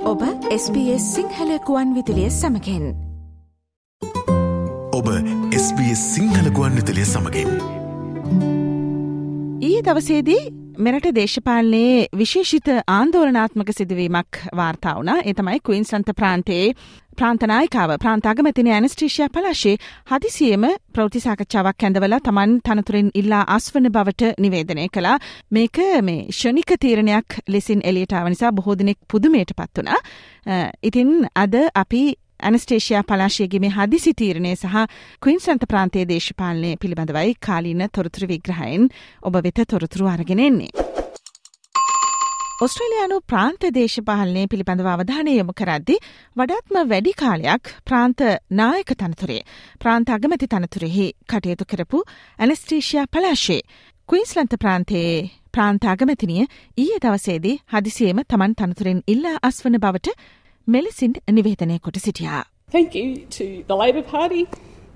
ඔබ SBS සිංහල ගුවන් විදිලිය සමකෙන් ඔබ SBS සිංහල ගුවන් විතලිය සමගින්. ඊයේ දවසේදී මෙරට දේශපාලනයේ විශේෂිත ආන්දෝලනාත්මක සිදුවීමක් වාර්තා වුණ එතමයි කයින්සන්ත ප්‍රාන්තයේ ප්‍රාන්තනායිකාව ප්‍රාන්තාගමතින ඇනස්ටේෂයා පලාශේ හදිසියම ප්‍රෘතිසාකච්ඡාවක් ඇඳවල තමන් තනතුරින් ඉල්ලා අස්වන බවට නිවේදනය කළා මේක මේ ෂණික තීරණයක් ලෙසින් එලියටාව නිසා බොහෝදිනෙක් පුදුමයට පත් වුණ. ඉතින් අද අපි ඇනස්ටේෂයා පලාශයගේ මේ හදිසි තීරණය සහ කවින්සන්ත ප්‍රාන්තයේ දේශපාලනය පිළිබඳවයි කාලීන තොරතුරු විග්‍රහයෙන් ඔබ වෙත තොරතුරු අරගෙනෙන්නේ. ඔස්ට්‍රලයානු ප්‍රාන්ත දේශපාලනය පිළිබඳව අවධානය යොමු කරද්දි වඩාත්ම වැඩි කාලයක් ප්‍රාන්ත නායක තනතුරේ ප්‍රාන්ත අගමැති තනතුරෙහි කටයුතු කරපු ඇනස්ටේෂයා පලාශේ ක්වීන්ස්ලන්ත ප්‍රාන්තයේ ප්‍රාන්ත අගමැතිනිය ඊයේ දවසේදී හදිසියේම තමන් තනතුරෙන් ඉල්ලා අස්වන බවට මෙලෙසින් නිවේදනය කොට සිටියා. Thank you to the Labor Party,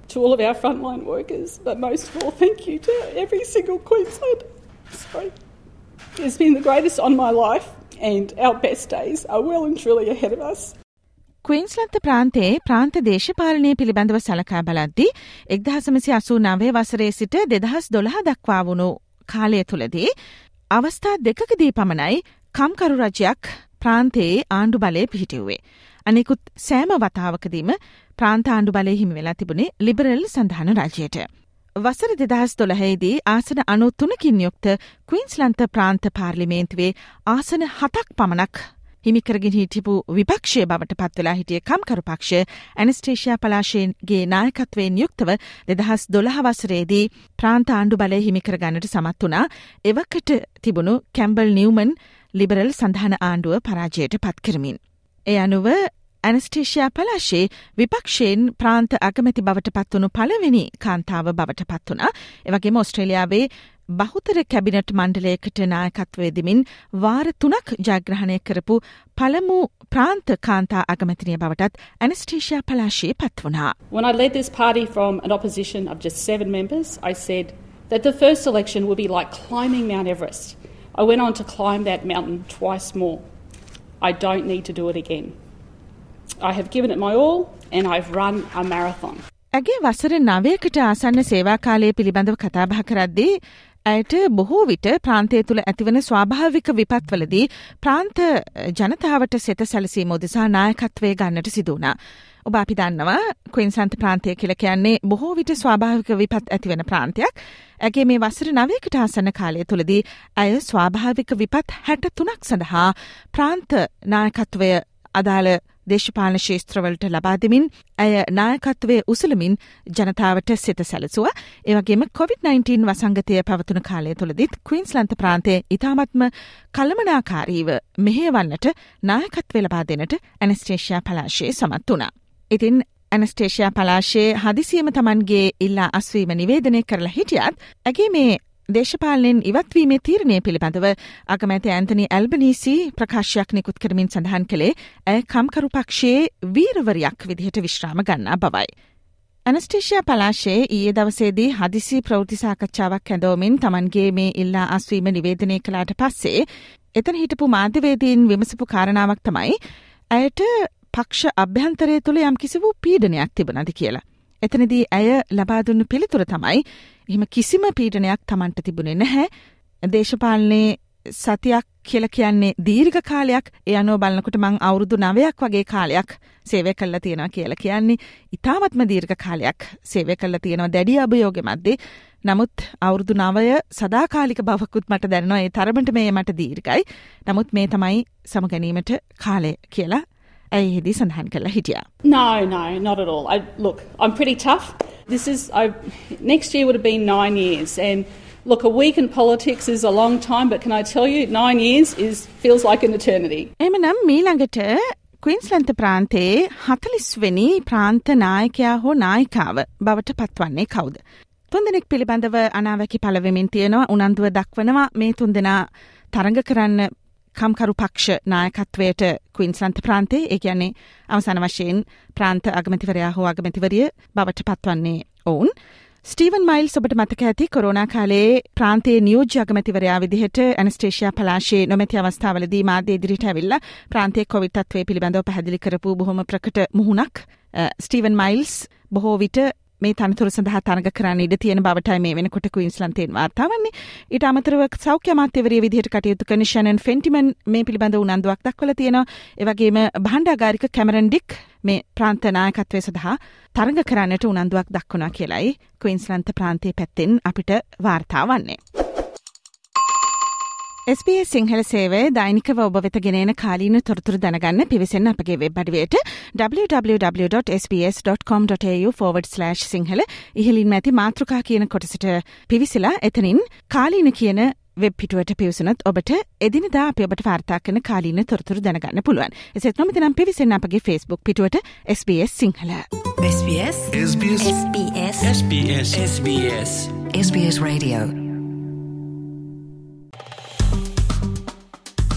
to all of our frontline workers, but most of all, thank you to every single Queensland. Sorry. It's been the greatest on my life, and our best days are well and truly ahead of us. ක්වීන්ස්ලන්ත ප්‍රාන්තයේ ප්‍රාන්ත දේශපාලනය පිළිබඳව සලකා බලද්දි එක්දහසමසි අසූ නවේ වසරේ සිට දෙදහස් දොළහ දක්වා වුණු කාලය තුළදී අවස්ථා දෙකකදී පමණයි කම්කරු රජයක් ප්‍රාන්තයේ ආණ්ඩු බලය පිහිටිව්වේ. අනෙකුත් සෑම වතාවකදීම ප්‍රාන්ත ආණ්ඩු බලය හිමි වෙලා තිබුණේ ලිබරල් සඳහන රජයට. වසර දෙදහස් දොළහේදී ආසන අනු තුනකින් යුක්ත කවින්ස්ලන්ත ප්‍රාන්ත පාර්ලිමේන්තුවේ ආසන හතක් පමණක් හිමිකරගෙන හිටිපු විපක්ෂය බවට පත්වෙලා හිටිය කම්කරු පක්ෂ ඇනස්ටේෂයා පලාශයන්ගේ නායකත්වයෙන් යුක්තව දෙදහස් දොළහ වසරේදී ප්‍රාන්ත ආණ්ඩු බලය හිමිකර ගන්නට සමත් වනා එවකට තිබුණු කැම්බල් නිවමන් ලිබරල් සඳහන ආණ්ඩුව පරාජයට පත්කරමින්. එ අනුව ඇනස්ටේෂයා පලාශේ විපක්ෂයෙන් ප්‍රාන්ත අගමැති බවට පත්වනු පළවෙනි කාන්තාව බවට පත් වනා එවගේම ඔස්ට්‍රේලියාවේ බහුතර කැබිනට් මණ්ඩලයකට නායකත්වයදමින් වාර තුනක් ජයග්‍රහණය කරපු පළමු ප්‍රාන්ත කාන්තා අගමැතිනය බවටත් ඇනස්ටේෂයා පලාශයේ පත් වනා. When I led this party from an opposition of just seven members, I said that the first election would be like climbing Mount Everest. I went on to climb that mountain twice more. I don't need to do it again. I have given it my all and I've run a marathon. ඇගේ වසර නවයකට ආසන්න සේවා කාලය පිළිබඳව කතාබහ කරද්දී ඇයට බොහෝ විට ප්‍රාන්තය තුළ ඇතිවන ස්වාභාවික විපත්වලදී ප්‍රාන්ත ජනතාවට සෙත සැලසීම උදෙසා නායකත්වය ගන්නට සිදුවනා. ඔබ අපි දන්නවා කවින්සන්ත ප්‍රාන්තය කියල කියන්නේ බොහෝ විට ස්වාභාවික විපත් ඇතිවෙන ප්‍රාන්තයක් ඇගේ මේ වසර නවයකට ආසන්න කාලය තුළදී ඇය ස්වාභාවික විපත් හැට තුනක් සඳහා ප්‍රාන්ත නායකත්වය අදාළ දේශපාලන ශේත්‍රවලට ලබාදමින් ඇය නායකත්වය උසලමින් ජනතාවට සිත සැලසුව ඒවගේම COොVID-19 වසංගතය පැවතුන කාලය තුළදිත් කවින්ස්ලන්ත ප්‍රාන්තය ඉතාමත්ම කළමනාකාරීව මෙහේවන්නට නායකත්ව ලබා දෙනට ඇනස්ටේෂයා පලාශය සමත් වනා. ඉතින් ඇනස්ටේෂයා පලාශයේ හදිසියම තමන්ගේ ඉල්ලා අස්වීම නිවේදනය කරලා හිටියත් ඇගේ මේ දේශපාලනෙන් ඉවත්වීමේ තීරණය පිළිබඳව අගමැති ඇන්තනි ඇල්බනීසි ප්‍රකාශයක් නිකුත් කරමින් සඳහන් කළේ ඇය කම්කරු පක්ෂයේ වීරවරයක් විදිහට විශ්‍රාම ගන්නා බවයි. ඇනස්ටේෂයා පලාශයේ ඊයේ දවසේදී හදිසි ප්‍රෘතිසාකච්ඡාවක් හැඳෝමින් තමන්ගේ මේ ඉල්ලා අස්වීම නිවේදනය කළාට පස්සේ එතන හිටපු මාධ්‍යවේදීන් විමසපු කාරණාවක් තමයි ඇයට පක්ෂ අභ්‍යන්තරය තුළ යම් කිසි වූ පීඩනයක් තිබනද කියලා. එතනදී ඇය ලබාදුන්න පිළිතුර තමයි එහෙම කිසිම පීඩනයක් තමන්ට තිබුණේ නැහැ. දේශපාලනයේ සතියක් කියල කියන්නේ දීර්ඝ කාලයක්. ඒ අනෝ බලන්නකොට මං අවුරුදු නවයක් වගේ කාලයක් සේවය කල්ල තියෙනවා කියලා කියන්නේ. ඉතාමත්ම දීර්ඝ කාලයක් සේවය කල්ල තියෙනවා දැඩි අභයෝග මැද්දේ. නමුත් අවුරුදු නවය සදාකාලික බවකුත් මට දැන්නවා. ඒ තරමට මේ මට දීර්ඝයි. නමුත් මේ තමයි සමගැනීමට කාලය කියලා ඇයෙහිදී සඳහන් කළ හිටියා. No, no, not at all. I, look, I'm pretty tough. This is, I, next year would have been nine years. And look, a week in politics is a long time, but can I tell you, nine years is feels like an eternity. එමනම් මීළඟට ක්වීන්ස්ලන්ත ප්‍රාන්තයේ හතලිස්වෙනි ප්‍රාන්ත නායකයා හෝ නායිකාව බවට පත්වන්නේ කවුද. තුන්දෙනෙක් පිළිබඳව අනාවැකි පලවෙමින් තියෙනවා උනන්දුව දක්වනවා මේ තුන්දෙනා තරඟ කරන්න කම්කරු පක්ෂ නායකත්වයට ක්වින්ස්ලන්ත ප්‍රාන්තේ ඒ කියන්නේ අවසාන වශයෙන් ප්‍රාන්ත අගමතිවරයා හෝ අගමතිවරිය බවට පත්වන්නේ ඔවුන්. ස්ටීවන් මයිල් ඔබට මතක ඇති කොරුණා කාලේ ප්‍රාන්තයේ නියෝජ්‍ය අගමැතිවරයා විදිහට ඇනස්ටේෂයා පලාශයේ නොමැති අවස්ථාවලදී මාධ්‍ය ඉදිරිට ඇවිල්ලා ප්‍රාන්තයේ කොවිඩ් තත්ත්වය පිළිබඳව පැහැදිලි කරපු බොහොම ප්‍රකට මුහුණක් ස්ටීවන් මයිල්ස් බොහෝ විට මේ තනතුර සඳහා තරග කරන්න ඉඩ තියෙන බවටයි මේ වෙනකොට ක්වීන්ස්ලන්තයෙන් වාර්තාවන්නේ. ඊට අමතරව සෞඛ්‍ය අමාත්‍යවරිය විදිහට කටයුතු කරන ෂැනන් ෆෙන්ටිමන් මේ පිළිබඳ උනන්දුවක් දක්වලා තියෙනවා. ඒ වගේම භාණ්ඩාගාරික කැමරන් ඩික් මේ ප්‍රාන්ත නායකත්වය සඳහා තරග කරන්නට උනන්දුවක් දක්වනවා කියලයි ක්වීන්ස්ලන්ත ප්‍රාන්තයේ පැත්තෙන් අපිට වාර්තා වන්නේ. SBS සිංහල සේවය දෛනිකව ඔබ වෙත ගෙනන කාලීන තොරතුරු දැනගන්න පිවිසන්න අපගේ වෙබ් අඩුවයට slash සිංහල ඉහලින් ඇති මාතෘකා කියන කොටසට පිවිසිලා එතනින් කාලීන කියන වෙබ් පිටුවට පිවසනත් ඔබට එදිනදා අප ඔබට වාර්තා කන කාලීන තොරතුරු දැනගන්න පුළුවන්. එසෙත් නොමතිනම් පිවිසන්න අපගේ ෆස්බුක් පිටුවට SBS Sinhala. SBS SBS SBS SBS SBS SBS Radio